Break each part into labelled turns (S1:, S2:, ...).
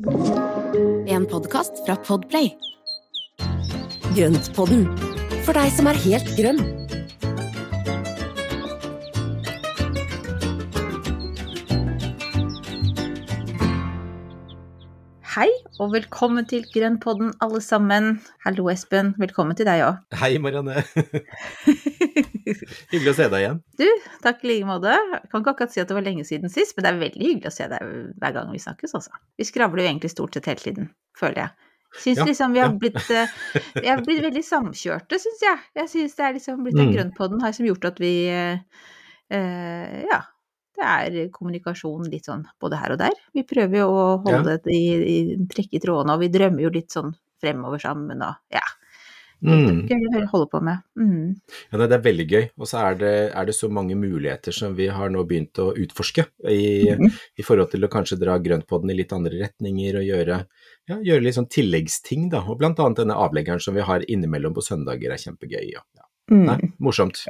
S1: En podkast fra Podplay. Grøntpodden, for deg som er helt grønn.
S2: Hei, og velkommen til Grønnpodden, alle sammen. Hallo, Espen. Velkommen til deg òg.
S3: Hei, Marianne. hyggelig å se deg igjen.
S2: Du, takk i like måte. Jeg kan ikke akkurat si at det var lenge siden sist, men det er veldig hyggelig å se deg hver gang vi snakkes, altså. Vi skravler jo egentlig stort sett hele tiden, føler jeg. Syns
S3: Ja,
S2: liksom vi har,
S3: ja.
S2: blitt, eh, vi har blitt veldig samkjørte, syns jeg. Jeg syns det er liksom blitt en
S3: Mm.
S2: Grønnpodden her som gjort at vi eh, eh, Ja. Det er kommunikasjon litt sånn både her og der. Vi prøver jo å holde det i, i trekk i trådene, og vi drømmer jo litt sånn fremover sammen og ja.
S3: Mm.
S2: Gøy å holde på med. Mm.
S3: Ja, nei, det er veldig gøy. Og så er det, er det så mange muligheter som vi har nå begynt å utforske, i,
S2: mm.
S3: i forhold til å kanskje dra grøntpodden i litt andre retninger og gjøre, ja, gjøre litt sånn tilleggsting, da. Og blant annet denne avleggeren som vi har innimellom på søndager er kjempegøy. Ja. Ja. Nei,
S2: Mm.
S3: morsomt.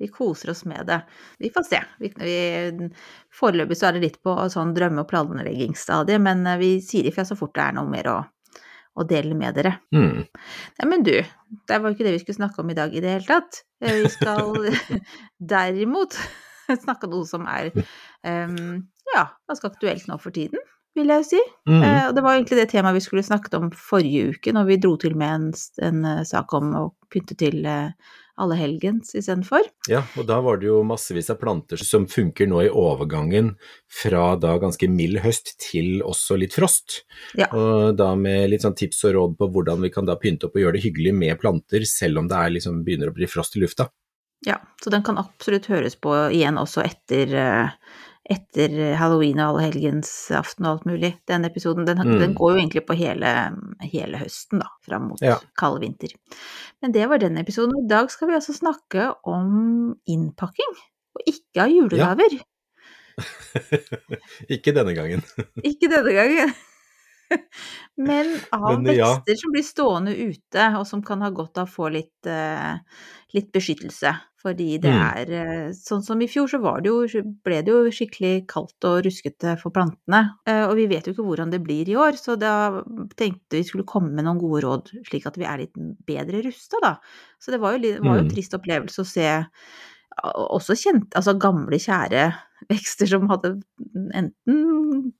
S2: Vi koser oss med det. Vi får se. Vi, vi, foreløpig så er det litt på sånn drømme- og planleggingsstadiet, men eh, vi sier ifra så fort det er noe mer å, å dele med dere.
S3: Mm.
S2: Nei, men du, det var jo ikke det vi skulle snakke om i dag i det hele tatt. Eh, Vi skal derimot snakke om noe som er um, ja, ganske aktuelt nå for tiden, vil jeg si.
S3: Mm.
S2: Uh, og det var egentlig det temaet vi skulle snakket om forrige uke, når vi dro til med en, en eh, sak om å pynte til eh, alle helgens istedenfor.
S3: Ja, og da var det jo massevis av planter som funker nå i overgangen fra da ganske mild høst til også litt frost.
S2: Ja.
S3: Og da med litt sånn tips og råd på hvordan vi kan da pynte opp og gjøre det hyggelig med planter, selv om det er liksom begynner å bli frost i lufta.
S2: Ja, så den kan absolutt høres på igjen også etter, eh, etter halloween og allhelgensaften og alt mulig. Den episoden, den,
S3: Mm.
S2: den går jo egentlig på hele, hele høsten, da, fram mot
S3: Ja.
S2: kald vinter. Men det var den episoden. I dag skal vi altså snakke om innpakking, og ikke av julegaver.
S3: Ikke denne gangen.
S2: Ikke denne gangen. Men av
S3: Men, ja.
S2: vekster som blir stående ute, og som kan ha godt av å få litt, eh, litt beskyttelse. Fordi det
S3: Mm.
S2: er eh, Sånn som i fjor, så var det jo, ble det jo skikkelig kaldt og ruskete for plantene. Eh, og vi vet jo ikke hvordan det blir i år, så da tenkte vi skulle komme med noen gode råd, slik at vi er litt bedre rusta, da. Så det var jo, var jo en
S3: Mm.
S2: trist opplevelse å se også kjent, altså gamle, kjære vekster som hadde enten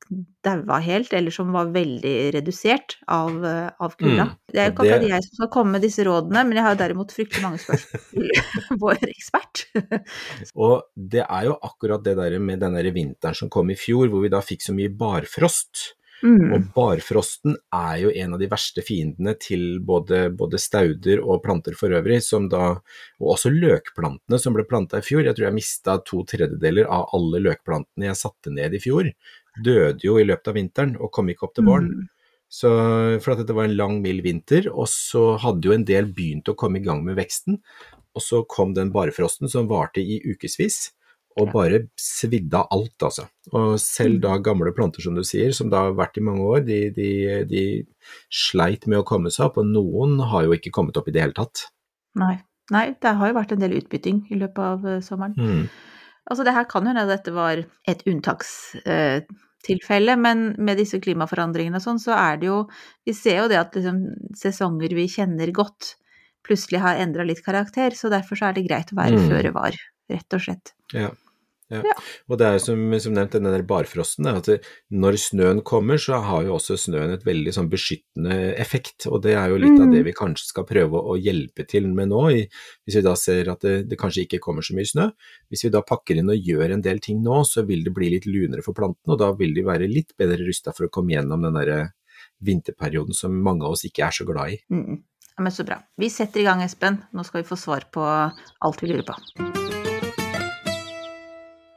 S2: daua helt, eller som var veldig redusert av, av kulda.
S3: Mm.
S2: Det er jo kanskje
S3: det-
S2: jeg som skal komme med disse rådene, men jeg har derimot fryktelig mange spørsmål til vår ekspert.
S3: Og det er jo akkurat det der med den der vinteren som kom i fjor, hvor vi da fikk så mye barfrost.
S2: Mm.
S3: Og barfrosten er jo en av de verste fiendene til både, både stauder og planter for øvrig, som da, og også løkplantene som ble planta i fjor. Jeg tror jeg mista to tredjedeler av alle løkplantene jeg satte ned i fjor. Døde jo i løpet av vinteren og kom ikke opp til våren.
S2: Mm.
S3: Så for at dette var en lang, mild vinter, og så hadde jo en del begynt å komme i gang med veksten. Og så kom den barfrosten som varte i ukevis, og bare svidde av alt, altså. Og selv
S2: Mm.
S3: da gamle planter, som du sier, som da har vært i mange år, de, de, de sleit med å komme seg opp, og noen har jo ikke kommet opp i det hele tatt.
S2: Nei. Nei, det har jo vært en del utbytting i løpet av eh, sommeren.
S3: Mm.
S2: Altså, det her kan jo hende dette var et unntakstilfelle, men med disse klimaforandringene og sånn, så er det jo Vi ser jo det at liksom, sesonger vi kjenner godt, plutselig har endra litt karakter, så derfor så er det greit å være
S3: Mm.
S2: føre var, rett og slett.
S3: Ja. Ja.
S2: Ja.
S3: Og det er jo som, som nevnt den der barfrosten, at når snøen kommer, så har jo også snøen et veldig sånn beskyttende effekt, og det er jo litt av
S2: Mm.
S3: det vi kanskje skal prøve å, hjelpe til med nå, hvis vi da ser at det, det kanskje ikke kommer så mye snø. Hvis vi da pakker inn og gjør en del ting nå, så vil det bli litt lunere for plantene, og da vil de være litt bedre rusta for å komme gjennom den derre vinterperioden som mange av oss ikke er så glad i.
S2: Mm. Ja, men så bra. Vi setter i gang, Espen. Nå skal vi få svar på alt vi lurer på.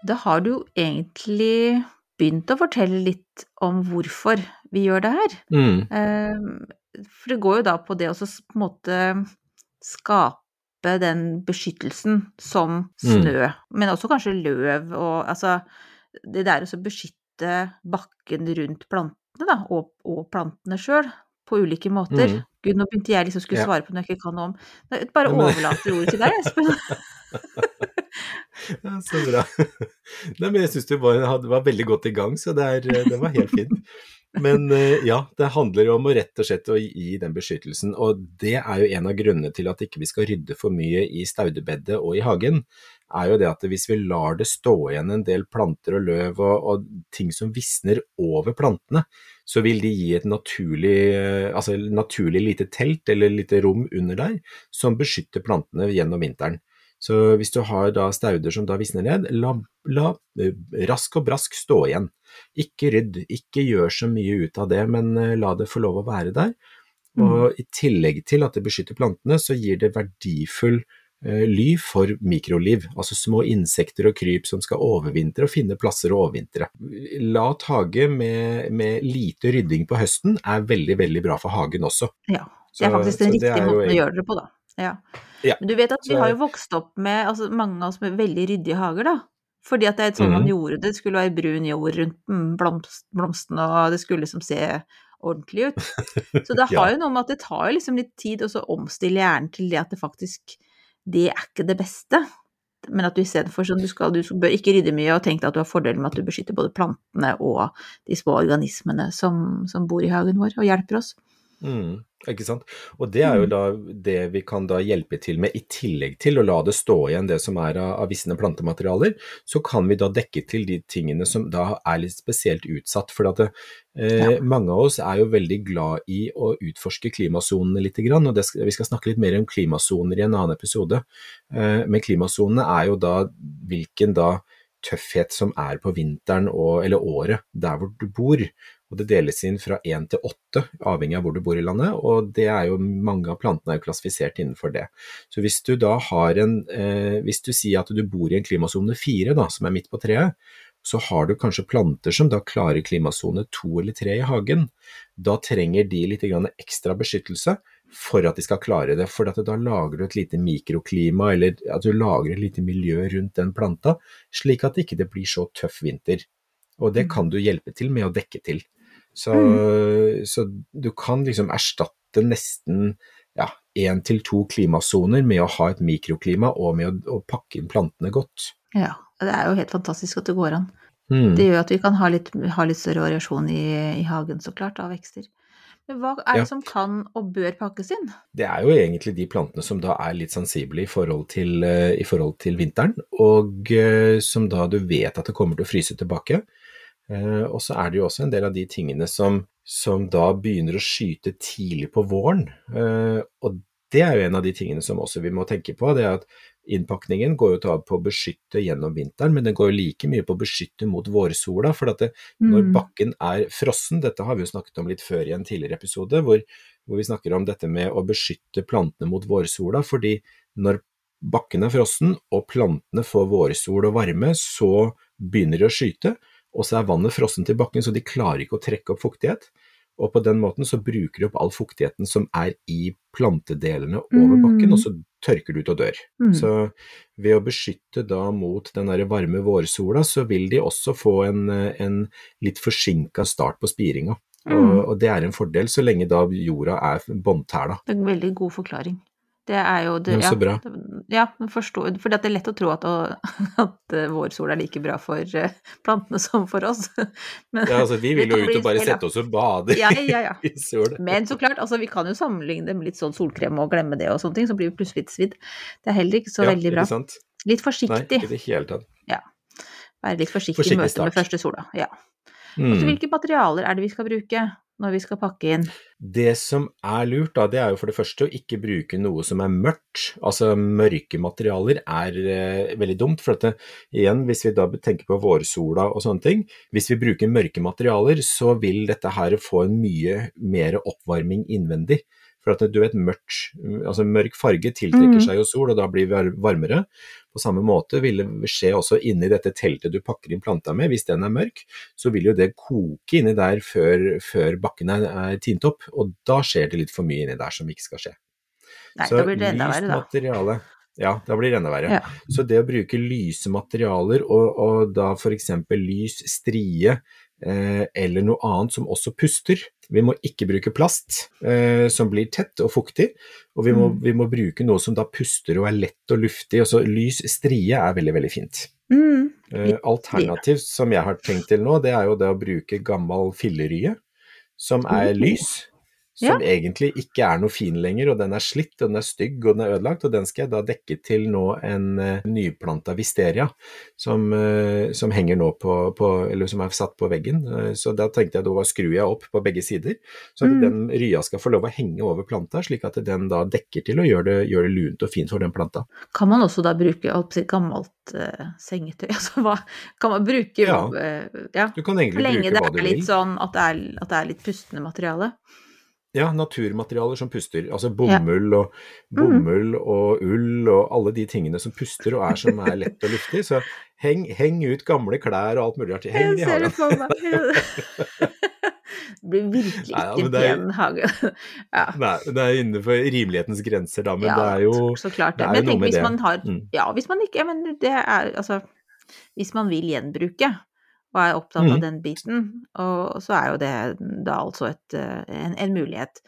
S2: Da har du jo egentlig begynt å fortelle litt om hvorfor vi gjør det her.
S3: Mm.
S2: Eh, For det går jo da på det å på en måte skape den beskyttelsen som snø, men også kanskje løv og altså Det der å beskytte bakken rundt plantene, da, og, og plantene sjøl, på ulike måter.
S3: Mm.
S2: Gud, nå begynte jeg liksom skulle svare på noe jeg ikke kan noe om. Bare overlater ordet til deg, Espen.
S3: Ja, så bra. Nei, men jeg syns du var, var veldig godt i gang, så det, er, det var helt fint. Men eh, ja, det handler om å rett og slett å gi den beskyttelsen. Og det er jo en av grunnene til at ikke vi skal rydde for mye i staudebedet og i hagen. er jo det at hvis vi lar det stå igjen en del planter og løv og, og ting som visner over plantene, så vil de gi et naturlig, eh, altså naturlig lite telt eller lite rom under der som beskytter plantene gjennom vinteren. Så hvis du har da stauder som da visner ned, la, la eh, rask og brask stå igjen. Ikke rydd, ikke gjør så mye ut av det, men eh, la det få lov å være der. Og mm. i tillegg til at det beskytter plantene, så gir det verdifull eh, ly for mikroliv, altså små insekter og kryp som skal overvintre og finne plasser å overvintre. Lat hage med, med, lite rydding på høsten er veldig, veldig bra for hagen også.
S2: Ja, det er faktisk den riktige måten å gjøre det på, da. Ja. ja. Men du vet at vi har jo vokst opp med altså, mange av oss med veldig ryddige hager, da. Fordi at det er sånn mm. man gjorde det. Det skulle være brun jord rundt mm, blomst, blomstene, og det skulle liksom se ordentlig ut. Så det har ja. jo noe med at det tar liksom litt tid å omstille hjernen til det at det faktisk Det er ikke det beste. Men at du istedenfor sånn, du, skal, du bør ikke rydde mye, og tenk deg at du har fordelen med at du beskytter både plantene og de små organismene som, som bor i hagen vår, og hjelper oss.
S3: Mm. Ikke sant? Og det er jo mm. da det vi kan da hjelpe til med, i tillegg til å la det stå igjen det som er av, av visne plantematerialer, så kan vi da dekke til de tingene som da er litt spesielt utsatt. For at det, eh, ja. mange av oss er jo veldig glad i å utforske klimasonene litt, og det, vi skal snakke litt mer om klimasoner i en annen episode. Eh, men klimasonene er jo da hvilken da tøffhet som er på vinteren og, eller året der hvor du bor og det deles inn fra én til åtte, avhengig av hvor du bor i landet, og det er jo mange av plantene er jo klassifisert innenfor det. Så hvis du da har en eh, Hvis du sier at du bor i en klimasone fire, da, som er midt på treet, så har du kanskje planter som da klarer klimasone to eller tre i hagen. Da trenger de litt ekstra beskyttelse for at de skal klare det. For da lager du et lite mikroklima, eller at du lager et lite miljø rundt den planta, slik at det ikke blir så tøff vinter. Og det mm. kan du hjelpe til med å dekke til. Så, mm. så du kan liksom erstatte nesten ja, én til to klimasoner med å ha et mikroklima og med å, å, pakke inn plantene godt.
S2: Ja, det er jo helt fantastisk at det går an. Mm. Det gjør at vi kan ha litt, ha litt større variasjon i, i, hagen, så klart, av vekster. Men hva er det ja. som kan og bør pakkes inn?
S3: Det er jo egentlig de plantene som da er litt sensible i forhold til, uh, i forhold til vinteren, og uh, som da du vet at det kommer til å fryse tilbake. Eh, og så er det jo også en del av de tingene som, som da begynner å skyte tidlig på våren. Eh, og det er jo en av de tingene som også vi må tenke på. det er at Innpakningen går jo til på å beskytte gjennom vinteren, men den går jo like mye på å beskytte mot vårsola. For det, når mm. bakken er frossen, dette har vi jo snakket om litt før i en tidligere episode, hvor, hvor vi snakker om dette med å beskytte plantene mot vårsola. fordi når bakken er frossen og plantene får vårsol og varme, så begynner de å skyte og så er vannet frossent i bakken, så de klarer ikke å trekke opp fuktighet. Og på den måten så bruker de opp all fuktigheten som er i plantedelene over bakken, mm. og så tørker det ut og dør. Mm. Så ved å beskytte da mot den der varme vårsola, så vil de også få en, en litt forsinka start på spiringa. Mm. Og, og, det er en fordel så lenge da jorda er båndtæla.
S2: Det er en veldig god forklaring. Det er jo det,
S3: ja, så bra.
S2: Ja, forstår, for det er lett å tro at, at eh, vårsol er like bra for eh, plantene som for oss.
S3: Men, ja, altså vi vil jo ut og bare sette oss og bade
S2: ja, ja, ja. i sol. Men så klart, altså vi kan jo sammenligne det med litt sånn solkrem og glemme det og sånne ting, så blir vi plutselig svidd. Det er heller ikke så ja, veldig bra. Ikke sant? Litt forsiktig.
S3: Nei, ikke det hele tatt.
S2: Ja. Være litt forsiktig i møte med første sola. Ja. Mm. Altså, hvilke materialer er det vi skal bruke? Når vi skal pakke inn?
S3: Det som er lurt, da, det er jo for det første å ikke bruke noe som er mørkt. Altså mørke materialer er eh, veldig dumt. For dette, igjen, hvis vi da tenker på vårsola og sånne ting, hvis vi bruker mørke materialer, så vil dette her få en mye mer oppvarming innvendig. For at du vet, mørkt, altså mørk farge tiltrekker mm. seg jo sol, og da blir vi varmere. På samme måte vil det skje også inni dette teltet du pakker inn planta med. Hvis den er mørk, så vil jo det koke inni der før, før bakken er, er tint opp, og da skjer det litt for mye inni der som ikke skal skje.
S2: Nei, så da blir det enda verre, da. Materiale,
S3: ja, da blir det enda verre. Ja. Så det å bruke lyse materialer, og, og da f.eks. lys strie, eller noe annet som også puster. Vi må ikke bruke plast eh, som blir tett og fuktig, og vi må, mm. vi må, bruke noe som da puster og er lett og luftig. Og så lys strie er veldig, veldig fint. Mm. Eh, alternativ som jeg har tenkt til nå, det er jo det å bruke gammel fillerye. som er lys. Som
S2: Ja.
S3: egentlig ikke er noe fin lenger, og den er slitt, og den er stygg, og den er ødelagt. Og den skal jeg da dekke til nå en uh, nyplanta wisteria, som, uh, som henger nå på, på Eller som er satt på veggen. Uh, så da tenkte jeg da skrur jeg opp på begge sider, så at
S2: Mm.
S3: den rya skal få lov å henge over planta, slik at den da dekker til og gjør det, gjør det lunt og fint for den planta.
S2: Kan man også da bruke alt sitt gammelt eh, sengetøy? Altså hva kan man bruke
S3: Ja.
S2: eh, ja.
S3: Du kan
S2: Så
S3: egentlig
S2: lenge
S3: bruke
S2: det
S3: hva du
S2: er
S3: vil.
S2: litt sånn at det er, at det er litt pustende materiale.
S3: Ja, naturmaterialer som puster. Altså bomull og,
S2: Mhm.
S3: bomull og ull og alle de tingene som puster og er som er lett og luftig. Så heng, heng ut gamle klær og alt mulig artig. Heng de i hagen.
S2: Det blir virkelig
S3: Nei, ja,
S2: ikke
S3: det er-
S2: pen hage. Ja.
S3: Nei, det er innenfor rimelighetens grenser, da, men
S2: ja,
S3: det er jo
S2: så klart
S3: det
S2: det. Men jeg tenker hvis
S3: det.
S2: man har
S3: Mm.
S2: Ja, hvis man ikke Men det er altså Hvis man vil gjenbruke og er opptatt av
S3: Mhm.
S2: den biten, og så er jo det da altså et, eh, en, en mulighet.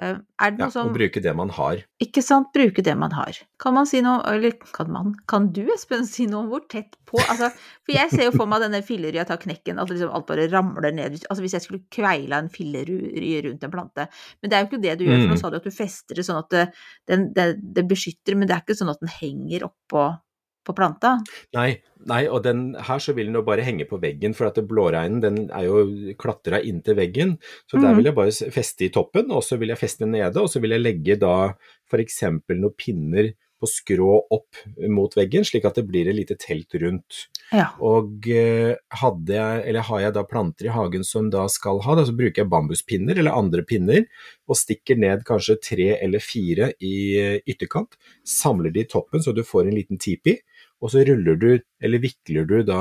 S2: Eh, Er det
S3: ja,
S2: noe som
S3: å bruke det man har.
S2: Ikke sant, bruke det man har. Kan man si noe, eller kan man, kan du Espen si noe om hvor tett på altså, For jeg ser jo for meg denne fillerya tar knekken, at liksom alt bare ramler ned. Altså hvis jeg skulle kveila en fillerye rundt en plante. Men det er jo ikke det du gjør, for nå
S3: Mm.
S2: sa du at du fester det sånn at det, den, det, det beskytter, men det er ikke sånn at den henger oppå på planta.
S3: Nei, nei, og den her så vil den jo bare henge på veggen, for at blåreinen den er jo klatra inntil veggen. Så der
S2: Mhm.
S3: vil jeg bare feste i toppen, og så vil jeg feste nede, og så vil jeg legge da f.eks. noen pinner på skrå opp mot veggen, slik at det blir et lite telt rundt.
S2: Ja.
S3: Og eh, hadde jeg, eller har jeg da planter i hagen som da skal ha, da så bruker jeg bambuspinner eller andre pinner, og stikker ned kanskje tre eller fire i eh, ytterkant, samler de i toppen så du får en liten tipi, og så ruller du, eller vikler du da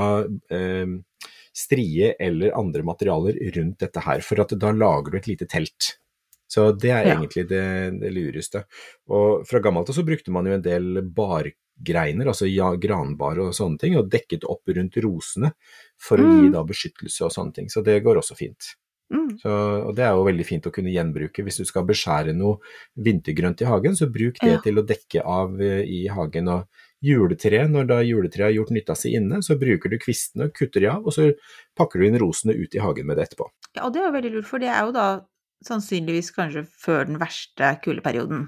S3: eh, strie eller andre materialer rundt dette her, for at da lager du et lite telt. Så det er
S2: Ja.
S3: egentlig det, det lureste. Og fra gammelt av så brukte man jo en del bargreiner, altså ja, granbar og sånne ting, og dekket opp rundt rosene for å gi
S2: Mm.
S3: da beskyttelse og sånne ting. Så det går også fint.
S2: Mm.
S3: Så, og det er jo veldig fint å kunne gjenbruke. Hvis du skal beskjære noe vintergrønt i hagen, så bruk det
S2: Ja.
S3: til å dekke av eh, i hagen. Og juletre, når da juletreet har gjort nytta si inne, så bruker du kvistene kutter de av, og så pakker du inn rosene ut i hagen med det etterpå.
S2: Ja, og det er jo veldig lurt, for det er jo da sannsynligvis kanskje før den verste kuldeperioden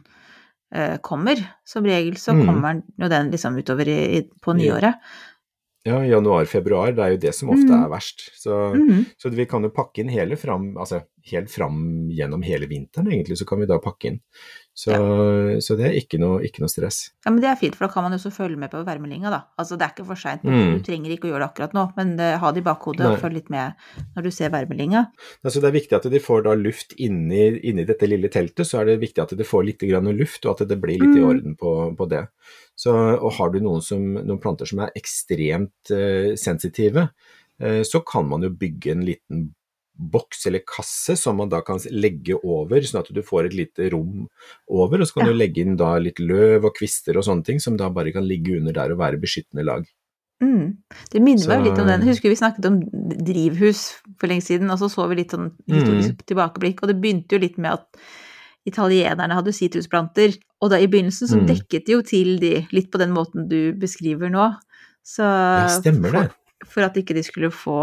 S2: eh, kommer. Som regel så
S3: Mm.
S2: kommer jo den liksom utover i, i, på nyåret.
S3: Ja, januar-februar, det er jo det som ofte
S2: Mm.
S3: er verst. Så,
S2: Mhm.
S3: så vi kan jo pakke inn hele fram, altså helt fram gjennom hele vinteren egentlig, så kan vi da pakke inn. Så, så det er ikke noe, ikke noe stress.
S2: Ja, men det er fint, for da kan man jo også følge med på værmeldinga, da. Altså det er ikke for seint.
S3: Mm.
S2: Du trenger ikke å gjøre det akkurat nå, men uh, ha det i bakhodet
S3: Nei.
S2: og følg litt med når du ser værmeldinga.
S3: Altså det er viktig at de får da luft inni, inni dette lille teltet, så er det viktig at de får litt grann luft, og at det blir litt i
S2: Mm.
S3: orden på, på det. Så, og har du noen, som, noen planter som er ekstremt uh, sensitive, eh, så kan man jo bygge en liten boks eller kasse som man da kan legge over, sånn at du får et lite rom over, og så kan
S2: Ja.
S3: du legge inn da litt løv og kvister og sånne ting, som da bare kan ligge under der og være beskyttende lag.
S2: Mm. Det minner meg jo litt om den. Husker vi snakket om drivhus for lenge siden, og så så vi litt sånn historisk tilbakeblikk, og det begynte jo litt med at italienerne hadde sitrusplanter, og da i begynnelsen så
S3: Mm.
S2: dekket de jo til de litt på den måten du beskriver nå. Så
S3: Ja, stemmer det.
S2: For at ikke de skulle få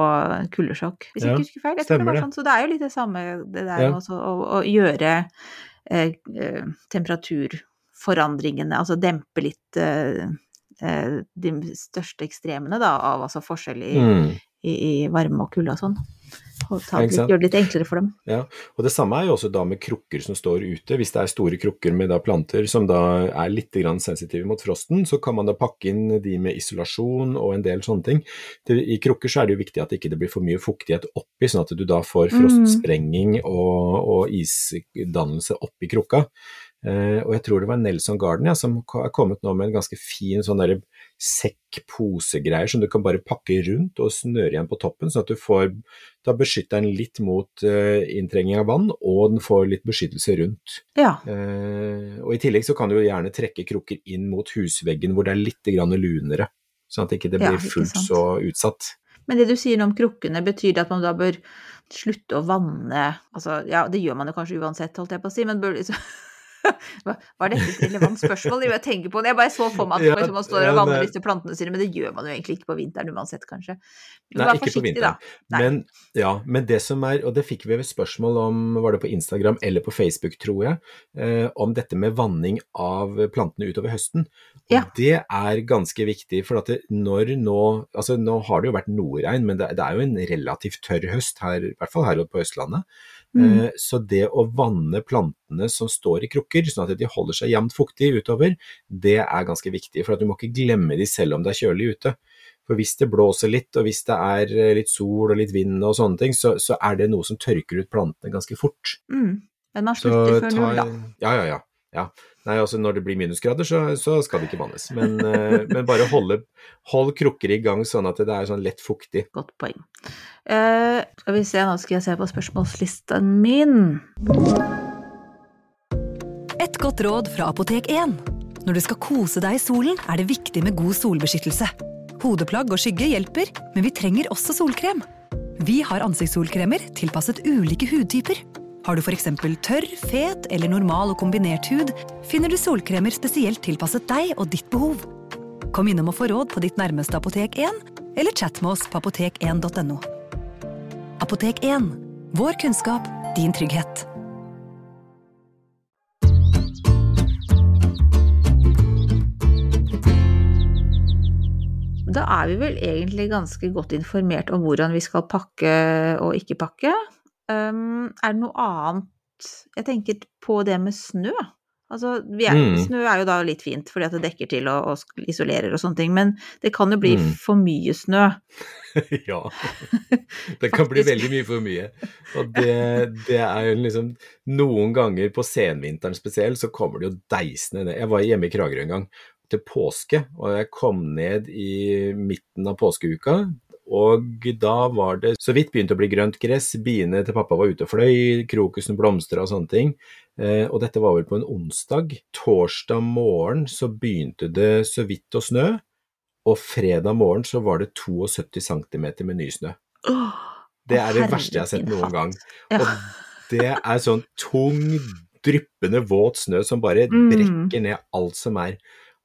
S2: kuldesjokk, hvis jeg ikke husker feil. Jeg tror det var sånn. Så det er jo litt det samme, det der
S3: Ja.
S2: også å, å gjøre eh, eh, temperaturforandringene, altså dempe litt eh, eh, de største ekstremene da, av altså forskjell i,
S3: Mm.
S2: i, i varme og kulde og sånn. Og ta det litt, gjøre det litt enklere for dem.
S3: Ja, og det samme er jo også da med krukker som står ute. Hvis det er store krukker med da planter som da er litt grann sensitive mot frosten, så kan man da pakke inn de med isolasjon og en del sånne ting. Det, I krukker så er det jo viktig at det ikke blir for mye fuktighet oppi, sånn at du da får
S2: Mm.
S3: frostsprenging og, og isdannelse oppi krukka. Eh, og jeg tror det var Nelson Garden ja, som har kommet nå med en ganske fin sånn derre sekk-posegreier som du kan bare pakke rundt og snøre igjen på toppen, sånn at du får Da beskytter den litt mot uh, inntrenging av vann, og den får litt beskyttelse rundt.
S2: Ja.
S3: Uh, og I tillegg så kan du jo gjerne trekke krukker inn mot husveggen hvor det er litt grann lunere, sånn at ikke det
S2: Ja,
S3: blir
S2: ikke
S3: fullt så utsatt.
S2: Men det du sier om krukkene, betyr det at man da bør slutte å vanne Altså, ja, det gjør man jo kanskje uansett, holdt jeg på å si, men bør liksom Var dette et relevant spørsmål? Jeg tenker på det. Jeg bare så for meg at
S3: Ja,
S2: man står og vanner disse plantene sine, men det gjør man jo egentlig ikke på vinteren uansett, kanskje. Du må være forsiktig, da.
S3: Men, ja, men det som er, og det fikk vi ved spørsmål om, var det på Instagram eller på Facebook, tror jeg, eh, om dette med vanning av plantene utover høsten. Og
S2: Ja.
S3: Det er ganske viktig, for at det, når nå, altså nå har det jo vært noe regn, men det, det er jo en relativt tørr høst, her, i hvert fall her på Østlandet.
S2: Mm.
S3: Eh, Så det å vanne plantene som står i krukker, sånn at de holder seg jevnt fuktig utover, det er ganske viktig. For at du må ikke glemme de selv om det er kjølig ute. For hvis det blåser litt, og hvis det er eh, litt sol og litt vind og sånne ting, så, så er det noe som tørker ut plantene ganske fort.
S2: Mm. Men man slutter før null, da.
S3: Ja, ja, ja. Ja. Nei, altså når det blir minusgrader, så, så skal det ikke vannes. Men, eh, men bare holde, hold krukker i gang sånn at det er sånn lett fuktig.
S2: Godt poeng. Uh, skal vi se, nå skal jeg se på spørsmålslisten min.
S4: Et godt råd fra Apotek 1. Når du skal kose deg i solen, er det viktig med god solbeskyttelse. Hodeplagg og skygge hjelper, men vi trenger også solkrem. Vi har ansiktssolkremer tilpasset ulike hudtyper. Har du f.eks. tørr, fet eller normal og kombinert hud, finner du solkremer spesielt tilpasset deg og ditt behov. Kom innom og få råd på ditt nærmeste Apotek 1, eller chat med oss på apotek1.no. Apotek 1. Vår kunnskap, din trygghet.
S2: Da er vi vel egentlig ganske godt informert om hvordan vi skal pakke og ikke pakke. Um, er det noe annet Jeg tenker på det med snø. Altså, vi er,
S3: Mm.
S2: Snø er jo da litt fint, fordi at det dekker til og, og isolerer og sånne ting, men det kan jo bli
S3: Mm.
S2: for mye snø.
S3: ja. Det kan bli veldig mye for mye. Og det, det er jo liksom Noen ganger på senvinteren spesielt, så kommer det jo deisende ned. Jeg var hjemme i Kragerø en gang til påske, og jeg kom ned i midten av påskeuka. Og da var det så vidt begynt å bli grønt gress, biene til pappa var ute og fløy, krokusen blomstra og sånne ting. Eh, og dette var vel på en onsdag. Torsdag morgen så begynte det så vidt å snø. Og fredag morgen så var det 72 cm med nysnø. Det er det verste jeg har sett noen gang. Og det er sånn tung, dryppende våt snø som bare
S2: Mm.
S3: brekker ned alt som er.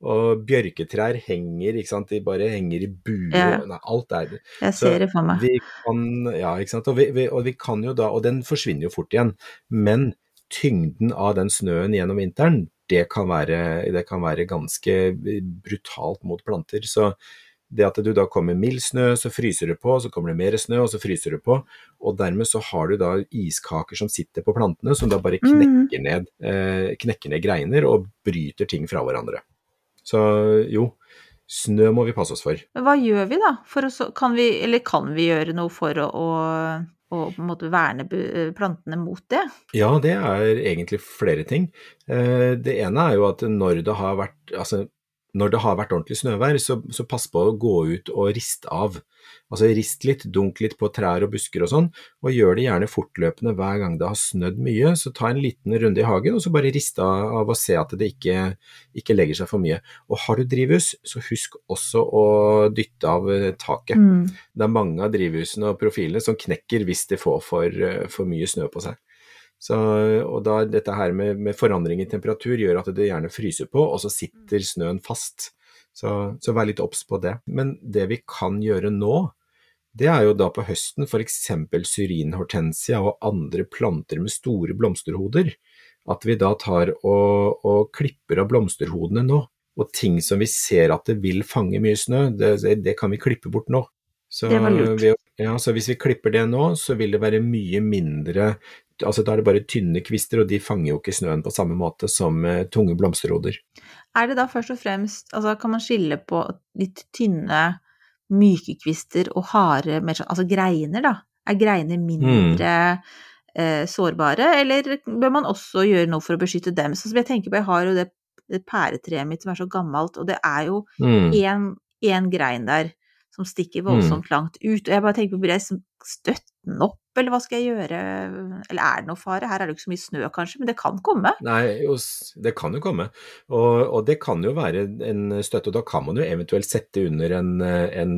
S3: Og bjørketrær henger, ikke sant, de bare henger i buer.
S2: Ja.
S3: nei, alt er det.
S2: Jeg
S3: Så
S2: ser det for meg.
S3: vi kan, ja, ikke sant, og vi, vi, og vi kan jo da, og den forsvinner jo fort igjen, men tyngden av den snøen gjennom vinteren, det kan være, det kan være ganske brutalt mot planter. Så det at du da kommer mild snø, så fryser det på, så kommer det mer snø, og så fryser det på, og dermed så har du da iskaker som sitter på plantene, som da bare
S2: Mm.
S3: knekker ned, eh, knekker ned greiner og bryter ting fra hverandre. Så jo, snø må vi passe oss for.
S2: Men hva gjør vi da? For å, kan vi, eller kan vi gjøre noe for å, å, å på en måte verne plantene mot det?
S3: Ja, det er egentlig flere ting. Eh, Det ene er jo at når det har vært, altså, når det har vært ordentlig snøvær, så, så pass på å gå ut og riste av. Altså rist litt, dunk litt på trær og busker og sånn, og gjør det gjerne fortløpende hver gang det har snødd mye. Så ta en liten runde i hagen, og så bare riste av og se at det ikke, ikke legger seg for mye. Og har du drivhus, så husk også å dytte av eh, taket.
S2: Mm.
S3: Det er mange av drivhusene og profilene som knekker hvis de får for, eh, for mye snø på seg. Så, og da dette her med, med forandring i temperatur gjør at det gjerne fryser på, og så sitter snøen fast. Så, så vær litt obs på det. Men det vi kan gjøre nå, det er jo da på høsten f.eks. syrinhortensia og andre planter med store blomsterhoder. At vi da tar og, og klipper av blomsterhodene nå. Og ting som vi ser at det vil fange mye snø, det, det kan vi klippe bort nå. Så,
S2: Det var lurt.
S3: Vi, ja, så hvis vi klipper det nå, så vil det være mye mindre altså Da er det bare tynne kvister, og de fanger jo ikke snøen på samme måte som eh, tunge blomsterhoder. Er
S2: det da først og fremst Altså, kan man skille på litt tynne, myke kvister og harde, mer sånn Altså greiner, da? Er greiner mindre eh, sårbare, eller bør man også gjøre noe for å beskytte dem? Sånn som jeg tenker på, jeg har jo det, det pæretreet mitt som er så gammelt, og det er jo
S3: Mm.
S2: grein der som stikker voldsomt langt ut, og jeg bare tenker på, blir jeg støtt den opp, eller hva skal jeg gjøre? Eller er det noe fare? Her er det jo ikke så mye snø, kanskje, men det kan komme.
S3: Nei, det kan jo komme. Og, og det kan jo være en støtte, og da kan man jo eventuelt sette under en, en,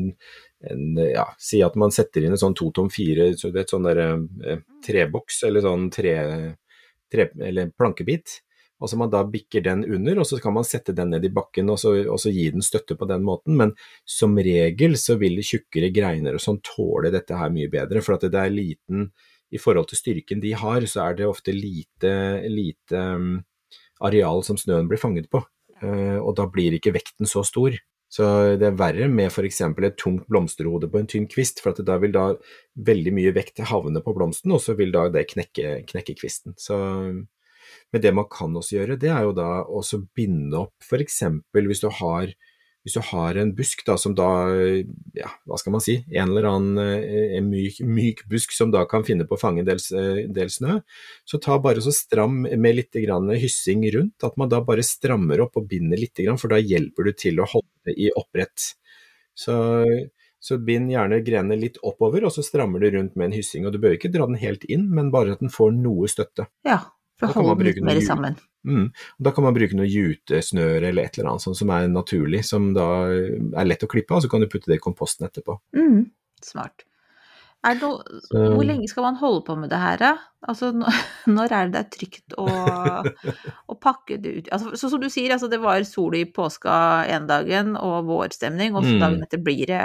S3: en ja, Si at man setter inn en sånn to tom fire, så sånn der eh, treboks, eller sånn tre, tre eller plankebit. Altså man da bikker den under, og så kan man sette den ned i bakken og så, og så gi den støtte på den måten, men som regel så vil tjukkere greiner og sånn tåle dette her mye bedre, for at det er liten i forhold til styrken de har, så er det ofte lite, lite um, areal som snøen blir fanget på, uh, og da blir ikke vekten så stor. Så det er verre med f.eks. et tungt blomsterhode på en tynn kvist, for da vil da veldig mye vekt havne på blomsten, og så vil da det knekke, knekke kvisten. Så, men det man kan også gjøre, det er jo da å binde opp f.eks. hvis hvis du har en busk da, som da, ja, hva skal man si, en eller annen eh, en myk, myk, busk som da kan finne på å fange en del, eh, del snø, så ta bare så stram med litt hyssing rundt, at man da bare strammer opp og binder litt, for da hjelper du til å holde det i opprett. Så, så bind gjerne grenene litt oppover, og så strammer du rundt med en hyssing. Og du bør ikke dra den helt inn, men bare at den får noe støtte.
S2: Ja, for å holde den litt mer sammen.
S3: Mm. Da kan man bruke noe jutesnøre eller et eller annet sånt som er naturlig, som da er lett å klippe av, så kan du putte det i komposten etterpå.
S2: Mm. Smart. No, hvor lenge skal man holde på med det her, da? Altså, når er det det er trygt å, å pakke det ut altså, Sånn som du sier, altså, det var sol i påska en dagen og vårstemning, og så mm. dagen etter blir det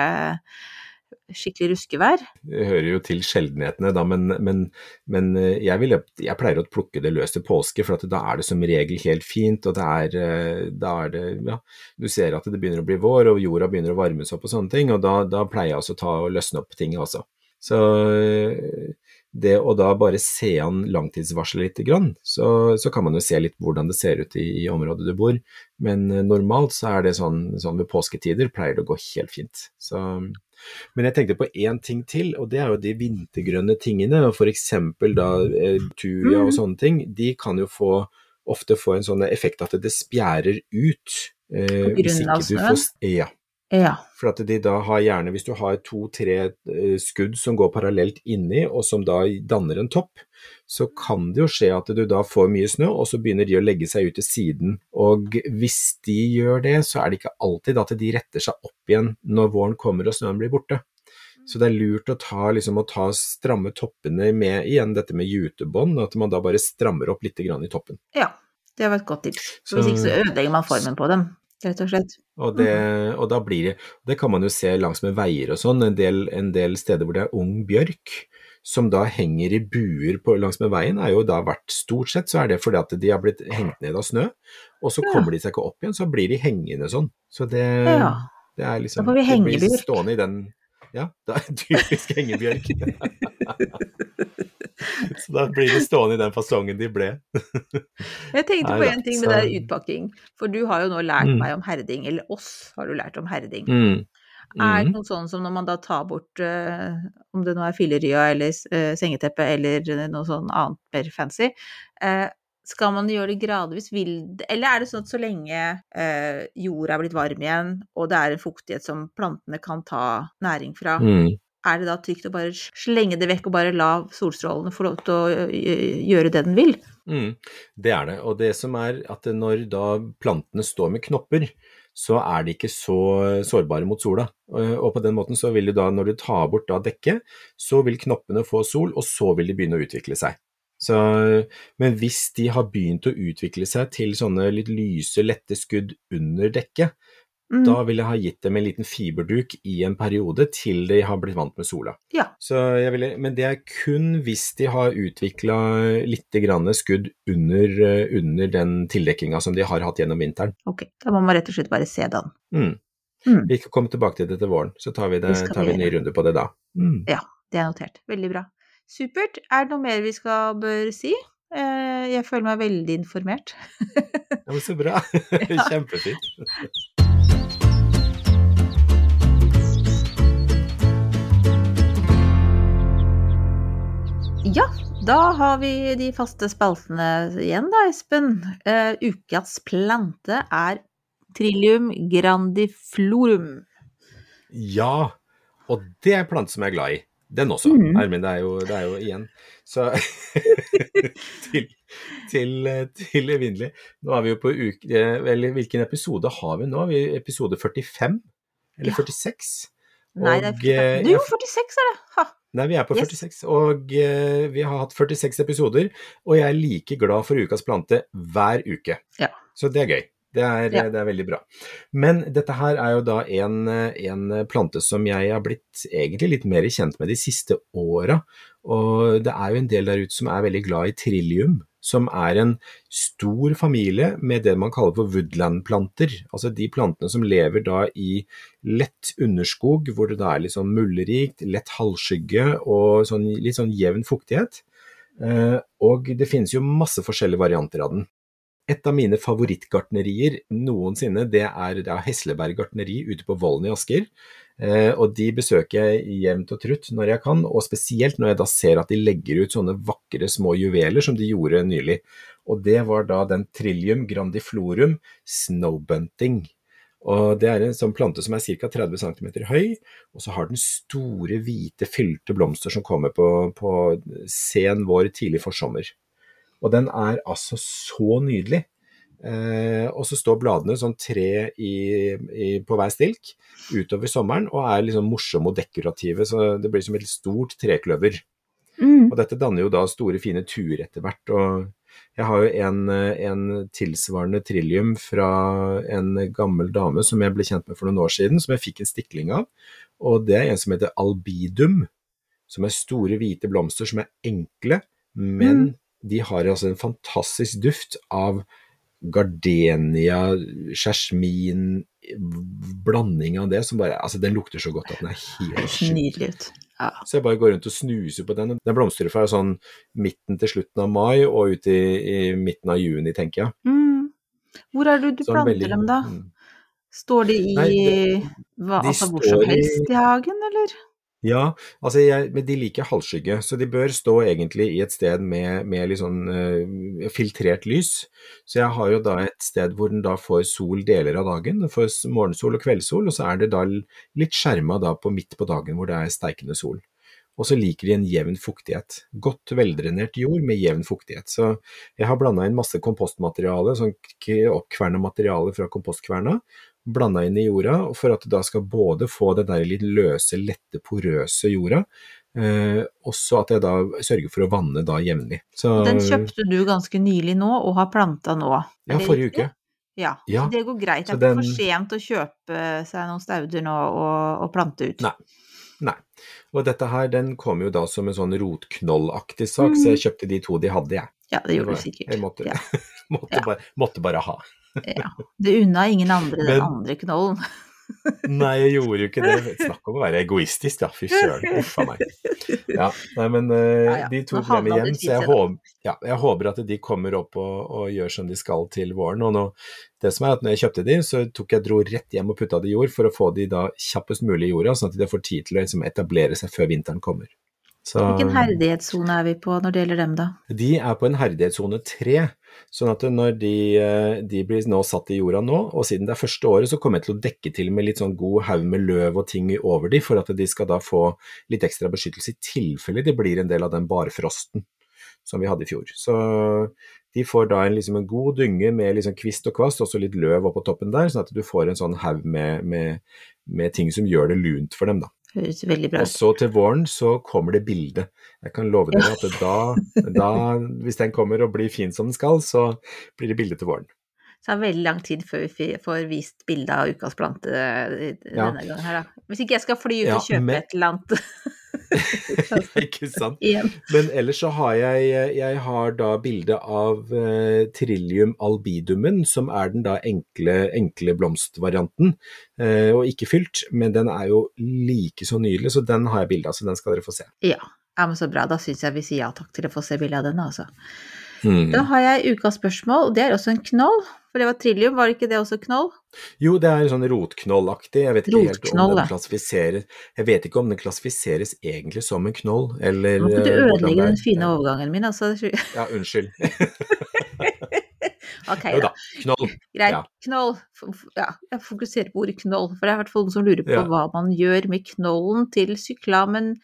S2: skikkelig ruskevær.
S3: Det hører jo til sjeldenhetene, da, men, men, men eh, jeg, vil, jeg, pleier å plukke det løs til påske, for da er det som regel helt fint. og det er, eh, da er det, ja, Du ser at det begynner å bli vår, og jorda begynner å varmes opp og sånne ting, og da, da pleier jeg også å ta og løsne opp ting også. Så eh, det å da bare se an langtidsvarselet litt, grann, så, så, kan man jo se litt hvordan det ser ut i, i, området du bor. Men normalt så er det sånn, sånn ved påsketider pleier det å gå helt fint. Så men jeg tenkte på én ting til, og det er jo de vintergrønne tingene. F.eks. da eh, tuja og mm. sånne ting. De kan jo få, ofte få en sånn effekt at det spjærer ut.
S2: Eh, på grunn av snøen?
S3: Ja.
S2: Ja.
S3: For at de da har gjerne, hvis du har to-tre eh, skudd som går parallelt inni, og som da danner en topp, så kan det jo skje at du da får mye snø, og så begynner de å legge seg ut til siden. Og hvis de gjør det, så er det ikke alltid at de retter seg opp igjen når våren kommer og snøen blir borte. Så det er lurt å ta, liksom, å ta stramme toppene med igjen dette med jutebånd, at man da bare strammer opp litt i toppen.
S2: Ja, det var et godt tips. Så hvis ikke så ødelegger man formen på dem rett og slett.
S3: Og, det, mm. og da blir det Det kan man jo se langs med veier og sånn, en, en, del steder hvor det er ung bjørk som da henger i buer på, langs med veien, er jo da vært Stort sett så er det fordi at de har blitt hengt ned av snø, og så ja. kommer de seg ikke opp igjen, så blir de hengende sånn. Så det,
S2: ja.
S3: det er liksom
S2: Da får vi hengebjørk.
S3: Stående i den Ja, det er typisk hengebjørk. Så da blir de stående i den fasongen de ble.
S2: jeg tenkte på en ting med det utpakking, for du har jo nå lært mm. meg om herding, eller oss har du lært om herding. Mm. Mm. Er det mm. noe sånn som når man da tar bort, uh, om det nå er fillerya eller uh, sengeteppe eller noe sånn annet mer fancy, uh, skal man gjøre det gradvis, vil, eller er det sånn at så lenge jorda er blitt varm igjen, og det er en fuktighet som plantene kan ta næring fra, mm er det da trygt å bare slenge det vekk og bare la solstrålene få lov til å gjøre det den vil?
S3: Mm, det er det. Og det som er at når da plantene står med knopper, så er de ikke så sårbare mot sola. Og på den måten så vil du da, når du tar bort da dekket, så vil knoppene få sol, og så vil de begynne å utvikle seg. Så, men hvis de har begynt å utvikle seg til sånne litt lyse, lette skudd under dekket, Mm. Da vil jeg ha gitt dem en liten fiberduk i en periode til de har blitt vant med sola.
S2: Ja.
S3: Ville, men det er kun hvis de har utvikla litt skudd under, under den tildekkinga som de har hatt gjennom vinteren.
S2: Ok, da må man rett og slett bare se den.
S3: Mm. Mm. Vi kan komme tilbake til det til våren, så tar vi, det, tar vi en ny runde på det da.
S2: Mm. Ja, det er notert. Veldig bra. Supert. Er det noe mer vi skal bør si? Eh, jeg føler meg veldig informert.
S3: ja, men Så bra. Kjempefint.
S2: Ja, da har vi de faste spaltene igjen da, Espen. Uh, ukas plante er Trillium grandiflorum.
S3: Ja, og det er en plante som jeg er glad i. Den også, mm. Ermin. Det er jo, det er jo igjen. Så til, til, til evinnelig. Nå er vi jo på uke Eller hvilken episode har vi nå? Vi episode 45? Eller ja. 46?
S2: Nei, det er 45. Jo, 46 er det! Ha.
S3: Nei, vi er på
S2: Yes.
S3: 46, og uh, vi har hatt 46 episoder, og jeg er like glad for ukas plante hver uke.
S2: Ja.
S3: Så det er gøy. Det er,
S2: Ja.
S3: det er veldig bra. Men dette her er jo da en, en plante som jeg har blitt egentlig litt mer kjent med de siste åra. Og det er jo en del der ute som er veldig glad i trillium, som er en stor familie med det man kaller for woodland-planter. Altså de plantene som lever da i lett underskog, hvor det da er litt sånn muldrikt, lett halvskygge og sånn, litt sånn jevn fuktighet. Eh, og det finnes jo masse forskjellige varianter av den. Et av mine favorittgartnerier noensinne, det er da Hesleberg gartneri ute på Vollen i Asker. Eh, og de besøker jeg jevnt og trutt når jeg kan, og spesielt når jeg da ser at de legger ut sånne vakre små juveler som de gjorde nylig. Og det var da den Trillium grandiflorum snowbunting. Og det er en sånn plante som er ca. 30 cm høy, og så har den store, hvite, fylte blomster som kommer på, på sen vår, tidlig forsommer. Og den er altså så nydelig. Eh, og så står bladene sånn tre i, i, på hver stilk utover sommeren, og er liksom morsomme og dekorative, så det blir som et stort trekløver.
S2: Mm.
S3: Og dette danner jo da store, fine tuer etter hvert. og jeg har jo en, en tilsvarende trillium fra en gammel dame som jeg ble kjent med for noen år siden, som jeg fikk en stikling av. Og det er en som heter albidum, som er store, hvite blomster som er enkle, men
S2: Mm.
S3: De har altså en fantastisk duft av gardenia, sjasmin, blanding av det som bare Altså, den lukter så godt at den er helt sjuk.
S2: nydelig ut. Ja.
S3: Så jeg bare går rundt og snuser på den. Den blomstrer fra sånn midten til slutten av mai og ut i, i midten av juni, tenker jeg.
S2: Mm. Hvor er det du
S3: Sånn
S2: planter
S3: veldig-
S2: dem, da? Står de i
S3: Nei, det-
S2: hva,
S3: de
S2: altså, hvor
S3: som
S2: som
S3: i-
S2: helst i hagen, eller?
S3: Ja, altså jeg, men de liker halvskygge, så de bør stå egentlig i et sted med, med litt sånn uh, filtrert lys. Så jeg har jo da et sted hvor den da får sol deler av dagen, den får morgensol og kveldssol, og så er det da litt skjerma da på midt på dagen hvor det er steikende sol. Og så liker de en jevn fuktighet. Godt veldrenert jord med jevn fuktighet. Så jeg har blanda inn masse kompostmateriale, sånn oppkverna materiale fra kompostkverna, blanda inn i jorda, for at du da skal både få det der litt løse, lette, porøse jorda, eh, også at jeg da sørger for å vanne da jevnlig. Så
S2: Den kjøpte du ganske nylig nå, og har planta nå.
S3: Ja, forrige
S2: riktig?
S3: uke.
S2: Ja,
S3: Ja,
S2: så det går greit. Det er
S3: den-
S2: for sent å kjøpe seg noen stauder nå og, og plante ut.
S3: Nei. Nei. Og dette her, den kom jo da som en sånn rotknollaktig sak, så jeg kjøpte de to de hadde, jeg.
S2: Ja, det gjorde du sikkert.
S3: Jeg måtte,
S2: Ja.
S3: måtte,
S2: Ja.
S3: bare, måtte bare ha.
S2: Ja. Du unna ingen andre den
S3: Men-
S2: andre knollen.
S3: Nei, jeg gjorde jo ikke det. Snakk om å være egoistisk, da. Fy søren. Uff a meg. Ja, nei, men uh,
S2: Ja, ja.
S3: de to ble med hjem, så jeg, håper, ja, jeg håper at de kommer opp og, og gjør som de skal til våren. Og nå, det som er at når jeg kjøpte de, så tok jeg dro rett hjem og putta de i jord for å få de da kjappest mulig i jorda, sånn at de får tid til å liksom, etablere seg før vinteren kommer. Så,
S2: Hvilken herdighetssone er vi på når det gjelder dem, da?
S3: De er på en herdighetssone tre, sånn at når de, eh, de blir nå satt i jorda nå, og siden det er første året, så kommer jeg til å dekke til med litt sånn god haug med løv og ting over de, for at de skal da få litt ekstra beskyttelse i tilfelle det blir en del av den barfrosten som vi hadde i fjor. Så de får da en, liksom en god dynge med liksom kvist og kvast, også litt løv oppå toppen der, sånn at du får en sånn haug med, med, med ting som gjør det lunt for dem, da.
S2: Høres veldig bra
S3: Og så til våren så kommer det bilde. Jeg kan love dere at da, da, hvis den kommer og blir fin som den skal, så blir det bilde til våren.
S2: Så det er veldig lang tid før vi får vist bilde av ukas plante denne
S3: Ja.
S2: gangen her, da. Hvis ikke jeg skal fly ut
S3: Ja,
S2: og kjøpe
S3: men-
S2: et eller annet
S3: Ikke sant? Men ellers så har jeg, jeg har da bilde av eh, Trillium albidumen, som er den da enkle, enkle blomstvarianten, eh, og ikke fylt, men den er jo like så nydelig, så den har jeg bilde av, så den skal dere få se.
S2: Ja. ja, men så bra. Da syns jeg vi sier ja takk til å få se bilde av den, altså.
S3: Mm.
S2: Da har jeg ukas spørsmål, og det er også en knoll. For det var trillium, var ikke det også knoll?
S3: Jo, det er sånn rotknollaktig. Jeg vet ikke helt om den klassifiseres Jeg vet ikke om den klassifiseres egentlig som en knoll, eller
S2: Nå må du
S3: eh,
S2: ødelegge den fine overgangen min, altså.
S3: Ja, unnskyld.
S2: Ok,
S3: Jo
S2: da.
S3: knoll.
S2: Greit.
S3: Ja.
S2: Knoll. Ja, jeg fokuserer på ordet knoll, for det er i hvert fall noen som lurer på
S3: Ja.
S2: hva man gjør med knollen til syklamen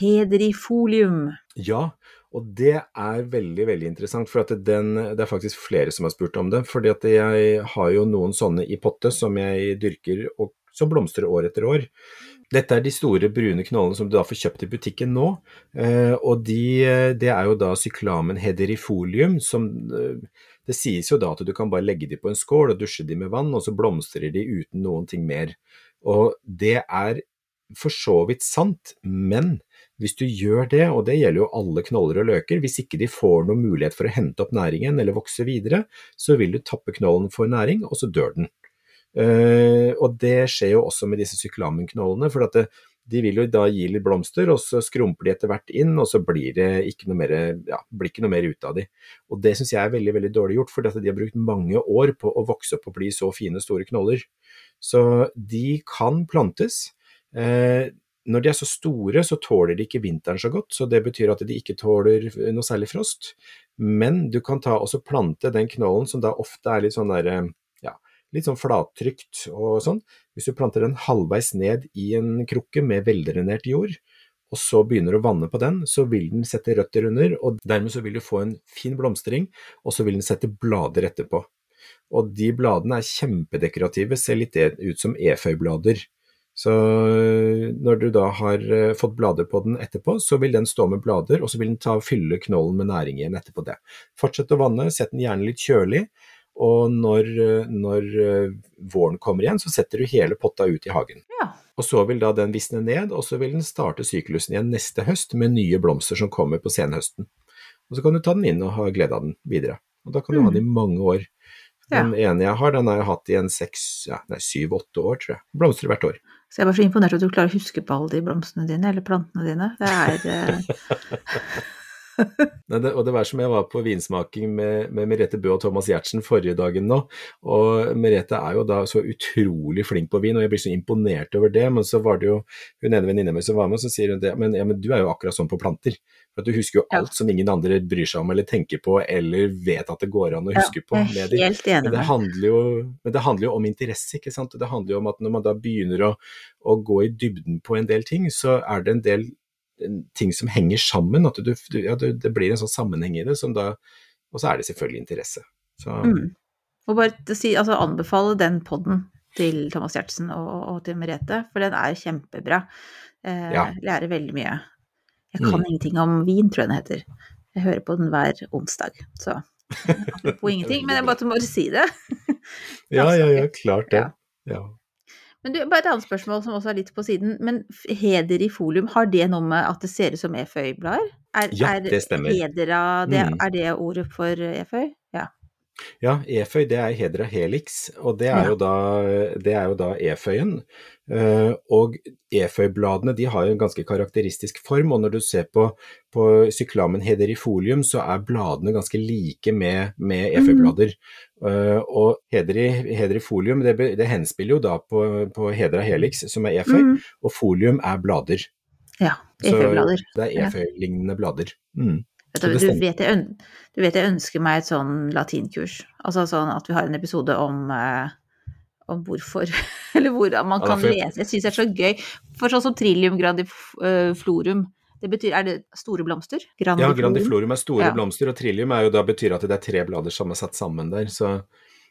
S2: hedrifolium.
S3: Ja, og det er veldig, veldig interessant, for den, det er faktisk flere som har spurt om det. fordi jeg har jo noen sånne i potte som jeg dyrker og som blomstrer år etter år. Dette er de store brune knollene som du da får kjøpt i butikken nå. Eh, og de, det er jo da syklamen hederifolium, som eh, Det sies jo da at du kan bare legge de på en skål og dusje de med vann, og så blomstrer de uten noen ting mer. Og det er for så vidt sant, men hvis du gjør det, og det gjelder jo alle knoller og løker, hvis ikke de får noen mulighet for å hente opp næringen eller vokse videre, så vil du tappe knollen for næring, og så dør den. Uh, og det skjer jo også med disse syklamenknollene, for det, de vil jo da gi litt blomster, og så skrumper de etter hvert inn, og så blir det ikke noe mer, ja, ikke noe mer ut av de. Og Det syns jeg er veldig veldig dårlig gjort, for de har brukt mange år på å vokse opp og bli så fine, store knoller. Så de kan plantes. Eh, når de er så store, så tåler de ikke vinteren så godt, så det betyr at de ikke tåler noe særlig frost. Men du kan ta også plante den knollen som da ofte er litt sånn der, ja, litt sånn flattrykt og sånn. Hvis du planter den halvveis ned i en krukke med veldrenert jord, og så begynner du å vanne på den, så vil den sette røtter under, og dermed så vil du få en fin blomstring, og så vil den sette blader etterpå. Og de bladene er kjempedekorative, ser litt ut som eføyblader. Så øh, når du da har øh, fått blader på den etterpå, så vil den stå med blader, og så vil den ta fylle knollen med næring igjen etterpå det. Fortsett å vanne, sett den gjerne litt kjølig, og når, øh, når våren kommer igjen, så setter du hele potta ut i hagen.
S2: Ja.
S3: Og så vil da den visne ned, og så vil den starte syklusen igjen neste høst med nye blomster som kommer på senhøsten. Og så kan du ta den inn og ha glede av den videre. Og da kan du mm. ha den i mange år. Den ja. ene jeg har, den har jeg hatt i en seks, ja, nei, syv-åtte år, tror jeg. Blomstrer hvert år.
S2: Så jeg bare så imponert at du klarer å huske på alle de blomstene dine, eller plantene dine. Det er eh,
S3: Nei, det, og det var som jeg var på vinsmaking med, med Merete Bø og Thomas Giertsen forrige dagen nå. Og Merete er jo da så utrolig flink på vin, og jeg blir så imponert over det. Men så var det jo hun ene venninna mi som var med, og så sier hun det. Men, ja, men du er jo akkurat sånn på planter. For at Du husker jo alt ja. som ingen andre bryr seg om eller tenker på eller vet at det går an å huske ja, på.
S2: Med enig
S3: men det, handler jo, men det handler jo om interesse, ikke sant. Det handler jo om at når man da begynner å, å gå i dybden på en del ting, så er det en del ting som henger sammen. At du, ja, det blir en sånn sammenheng i det, som da Og så er det selvfølgelig interesse. Så.
S2: Mm. Og bare si, altså, anbefale den poden til Thomas Gjertsen og, og, til Merete, for den er kjempebra. Eh, ja. Lærer veldig mye. Jeg kan mm. ingenting om vin, tror jeg den heter. Jeg hører på den hver onsdag, så på ingenting. Men jeg måtte bare si det.
S3: ja, ja, ja, klart det. Ja.
S2: Men du, bare et annet spørsmål som også er litt på siden. Men heder i folium, har det noe med at det ser ut som eføyblader?
S3: Ja, det stemmer.
S2: Hedera, det, mm. Er det ordet for eføy? Ja.
S3: Ja, eføy det er hedra helix, og det er, ja. jo, da, det er jo da eføyen. Uh, og eføybladene de har en ganske karakteristisk form, og når du ser på, på syklamen hederifolium, så er bladene ganske like med, med eføyblader. Mm. Og hederi, hederifolium det, det, henspiller jo da på, på hedra helix, som er eføy, mm. og folium er blader.
S2: Ja, eføyblader.
S3: Så det er eføylignende blader. Mm.
S2: Du, du, vet jeg, du, vet jeg, ønsker meg et sånn latinkurs. Altså sånn at vi har en episode om, eh, om hvorfor, eller hvordan man kan ja, lese. Jeg syns det er så gøy. For sånn som trillium grandiflorum, det betyr, er det store blomster?
S3: Grandiflorum. Ja, grandiflorum er store ja. blomster, og trillium er jo da betyr at det er tre blader som er satt sammen der. Så,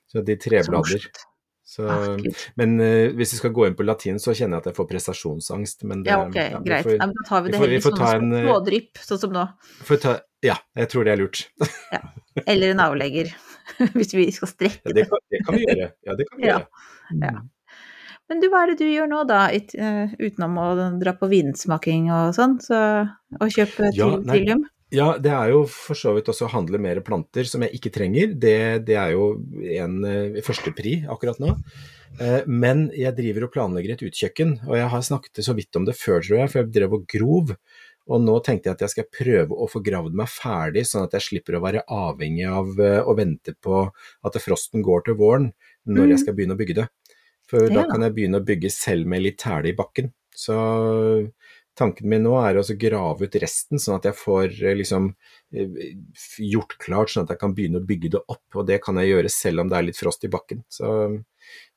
S3: så de tre blader. Så, ah, men uh, hvis vi skal gå inn på latin, så kjenner jeg at jeg får prestasjonsangst. Men det,
S2: ja, ok, ja, greit. Får, ja, men da tar vi det heller som en eh, smådrypp, sånn som nå.
S3: Ta, ja, jeg tror det er lurt.
S2: ja. Eller en avlegger, hvis vi skal strekke
S3: det. Ja, det, kan, det kan vi gjøre. Ja, det kan vi gjøre.
S2: Ja. Men du, hva er det du gjør nå, da, uh, utenom å dra på vinsmaking og sånn, så, og kjøpe ja, trillium?
S3: Ja, det er jo for så vidt også å handle mer planter som jeg ikke trenger. Det, det er jo en uh, førstepri akkurat nå. Men jeg driver og planlegger et utkjøkken, og jeg har snakket så vidt om det før, tror jeg, for jeg drev og grov. Og nå tenkte jeg at jeg skal prøve å få gravd meg ferdig, sånn at jeg slipper å være avhengig av uh, å vente på at frosten går til våren når mm. jeg skal begynne å bygge det. For ja. da kan jeg begynne å bygge selv med litt tæle i bakken. Så tanken min nå er å grave ut resten, sånn at jeg får eh, liksom eh, gjort klart, sånn at jeg kan begynne å bygge det opp. Og det kan jeg gjøre selv om det er litt frost i bakken.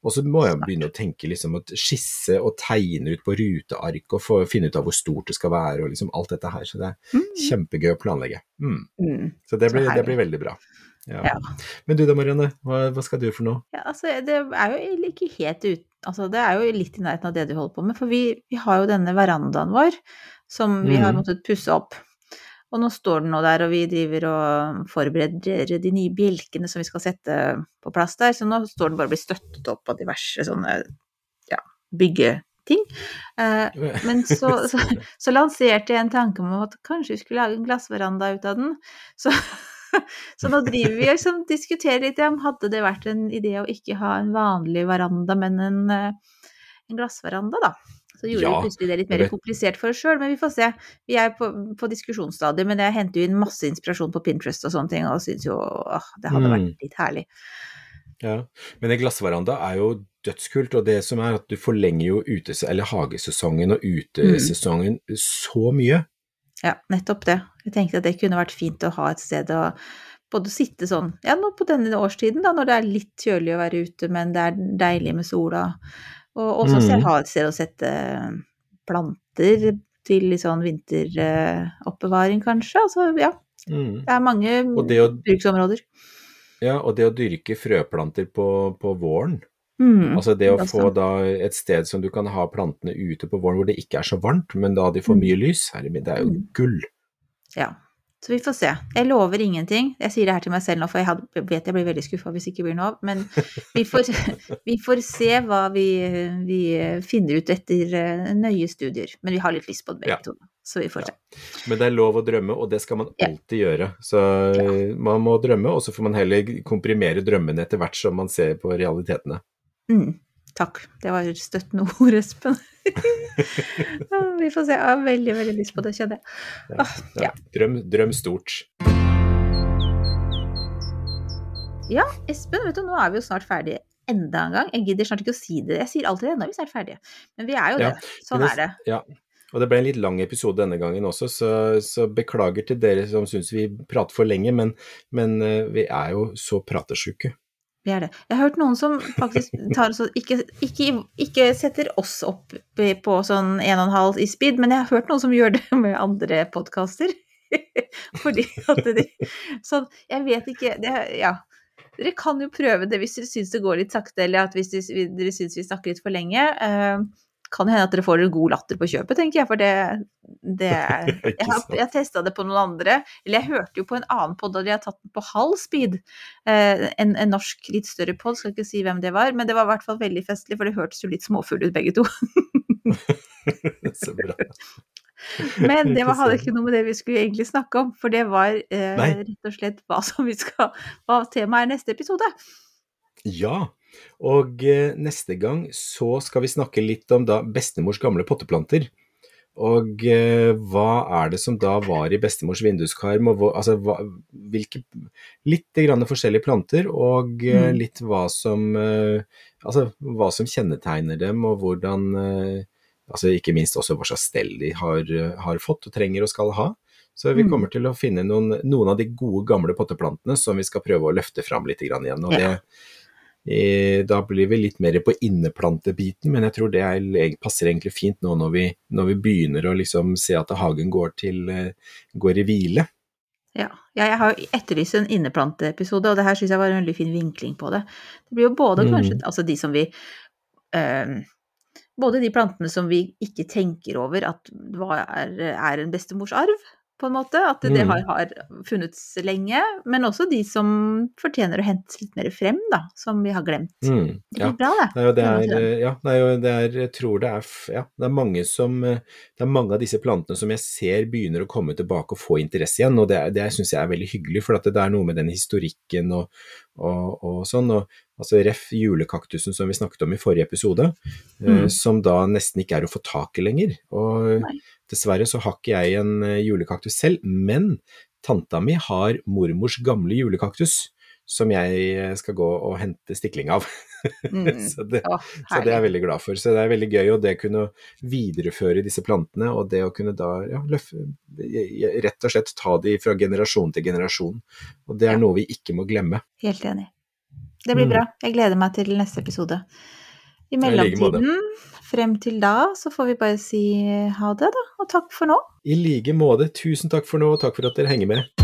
S3: Og så må jeg begynne å tenke liksom at skisse og tegne ut på ruteark og få, finne ut av hvor stort det skal være og liksom alt dette her. Så det er mm. kjempegøy å planlegge. Mm. Mm. Så det blir, det blir veldig bra. Ja. Ja. Men du da, Marianne, hva, hva, skal du for noe?
S2: Ja, altså, det er jo ikke helt ut Altså, det er jo litt i nærheten av det du holder på med, for vi, vi har jo denne verandaen vår som vi har
S3: Mhm.
S2: måttet pusse opp. Og nå står den nå der, og vi driver og forbereder de nye bjelkene som vi skal sette på plass der, så nå står den bare og blir støttet opp av diverse sånne, ja, byggeting. Eh, men så, så, så lanserte jeg en tanke om at kanskje vi skulle lage en glassveranda ut av den. Så, så nå driver vi og liksom diskuterer litt om hadde det vært en idé å ikke ha en vanlig veranda, men en, eh, en glassveranda, da. Så gjorde
S3: Ja,
S2: vi plutselig det litt mer komplisert for oss sjøl, men vi får se. Vi er på, på diskusjonsstadiet, men jeg henter jo inn masse inspirasjon på Pinterest og sånne ting, og syns jo åh, det hadde
S3: Mm.
S2: vært litt herlig.
S3: Ja, men en glassveranda er jo dødskult, og det som er at du forlenger jo utes eller hagesesongen og utesesongen så mye.
S2: Ja, nettopp det. Jeg tenkte at det kunne vært fint å ha et sted å både sitte sånn, ja nå på denne årstiden da, når det er litt kjølig å være ute, men det er deilig med sola, og også
S3: mm.
S2: Ha et sted å sette planter til litt sånn vinteroppbevaring kanskje, altså ja,
S3: Mm.
S2: det er mange
S3: Og det å-
S2: bruksområder.
S3: Ja, og det å dyrke frøplanter på, på våren,
S2: Mm,
S3: altså det å
S2: det
S3: få da et sted som du kan ha plantene ute på våren hvor det ikke er så varmt, men da de får
S2: Mm.
S3: mye lys, herre min, det er jo
S2: Mm.
S3: gull.
S2: Ja, så vi får se. Jeg lover ingenting. Jeg sier det her til meg selv nå, for jeg hadde, vet jeg blir veldig skuffa hvis det ikke blir noe av. Men vi får, vi får se hva vi, vi finner ut etter eh, nøye studier. Men vi har litt lyst på det
S3: Ja.
S2: to, så vi får se.
S3: Men det er lov å drømme, og det skal man
S2: Ja.
S3: alltid gjøre. Så man må drømme, og så får man heller komprimere drømmene etter hvert som man ser på realitetene.
S2: Mm, takk. Det var støttende ord, Espen. Ja, vi får se. Jeg har veldig, veldig lyst på det, kjenner jeg. Ah, ja.
S3: Drøm, drøm stort.
S2: Ja, Espen, vet du, nå er vi jo snart ferdige enda en gang. Jeg gidder snart ikke å si det. Jeg sier alltid det, når er vi snart ferdige. Men vi er jo
S3: Ja,
S2: det. Sånn er det.
S3: Ja. Og det ble en litt lang episode denne gangen også, så, så beklager til dere som syns vi prater for lenge, men, men eh, vi er jo så pratesjuke.
S2: Vi er det. Jeg har hørt noen som faktisk tar oss, ikke, ikke, ikke setter oss opp på sånn 1,5 i speed, men jeg har hørt noen som gjør det med andre podkaster. Fordi at de Sånn, jeg vet ikke det, Ja. Dere kan jo prøve det hvis dere syns det går litt sakte, eller hvis dere, dere syns vi snakker litt for lenge. Kan hende at dere får en god latter på kjøpet, tenker jeg, for det, det er Jeg har, jeg testa det på noen andre, eller jeg hørte jo på en annen pod da de har tatt den på halv speed. Eh, en, en norsk litt større pod, skal ikke si hvem det var, men det var i hvert fall veldig festlig, for det hørtes jo litt småfull ut begge to.
S3: så bra.
S2: Men det var, hadde
S3: ikke
S2: noe med det vi skulle egentlig snakke om, for det var eh, rett og slett hva som vi skal Hva temaet er neste episode.
S3: Ja, og eh, neste gang så skal vi snakke litt om da bestemors gamle potteplanter. Og eh, hva er det som da var i bestemors vinduskarm, og hva, altså, hva, hvilke Litt grann forskjellige planter, og eh,
S2: Mm.
S3: litt hva som Altså hva som kjennetegner dem, og hvordan Altså ikke minst også hva slags stell de har, har fått og trenger og skal ha. Så vi
S2: Mm.
S3: kommer til å finne noen, noen av de gode, gamle potteplantene som vi skal prøve å løfte fram litt grann igjen. Og det, eh, da blir vi litt mer på inneplantebiten, men jeg tror det er, passer egentlig fint nå når vi, når vi begynner å liksom se at hagen går, til, eh, går i hvile.
S2: Ja, ja jeg har etterlyst en inneplanteepisode, og det her syns jeg var en veldig fin vinkling på det. Det blir jo både
S3: Mm.
S2: kanskje altså de som vi eh, Både de plantene som vi ikke tenker over at hva er, er en bestemors arv, på en måte. At det
S3: Mm.
S2: har, har funnes lenge. Men også de som fortjener å hentes litt mer frem, da. Som vi har glemt.
S3: Mm,
S2: Det
S3: ja.
S2: blir bra, det.
S3: Det er, ja, og det er, jeg tror det er, ja, det er mange som, det er mange av disse plantene som jeg ser begynner å komme tilbake og få interesse igjen, og det, det syns jeg er veldig hyggelig, for at det er noe med den historikken og, og, og sånn, og altså ref julekaktusen som vi snakket om i forrige episode, eh,
S2: Mm.
S3: som da nesten ikke er å få tak i lenger, og. Dessverre så har ikke jeg en eh, julekaktus selv, men tanta mi har mormors gamle julekaktus, som jeg eh, skal gå og hente stikling av.
S2: Mm.
S3: så, det,
S2: Å,
S3: så det er jeg veldig glad for. Så det er veldig gøy å det kunne videreføre disse plantene, og det å kunne da ja, løfte, rett og slett ta de fra generasjon til generasjon. Og det er
S2: Ja.
S3: noe vi ikke må glemme.
S2: Helt enig. Det blir
S3: Mm.
S2: bra. Jeg gleder meg til neste episode. I
S3: mellomtiden, i
S2: frem til da, så får vi bare si ha det, da. Og takk for nå.
S3: I like måte, tusen takk for nå, og takk for at dere henger med.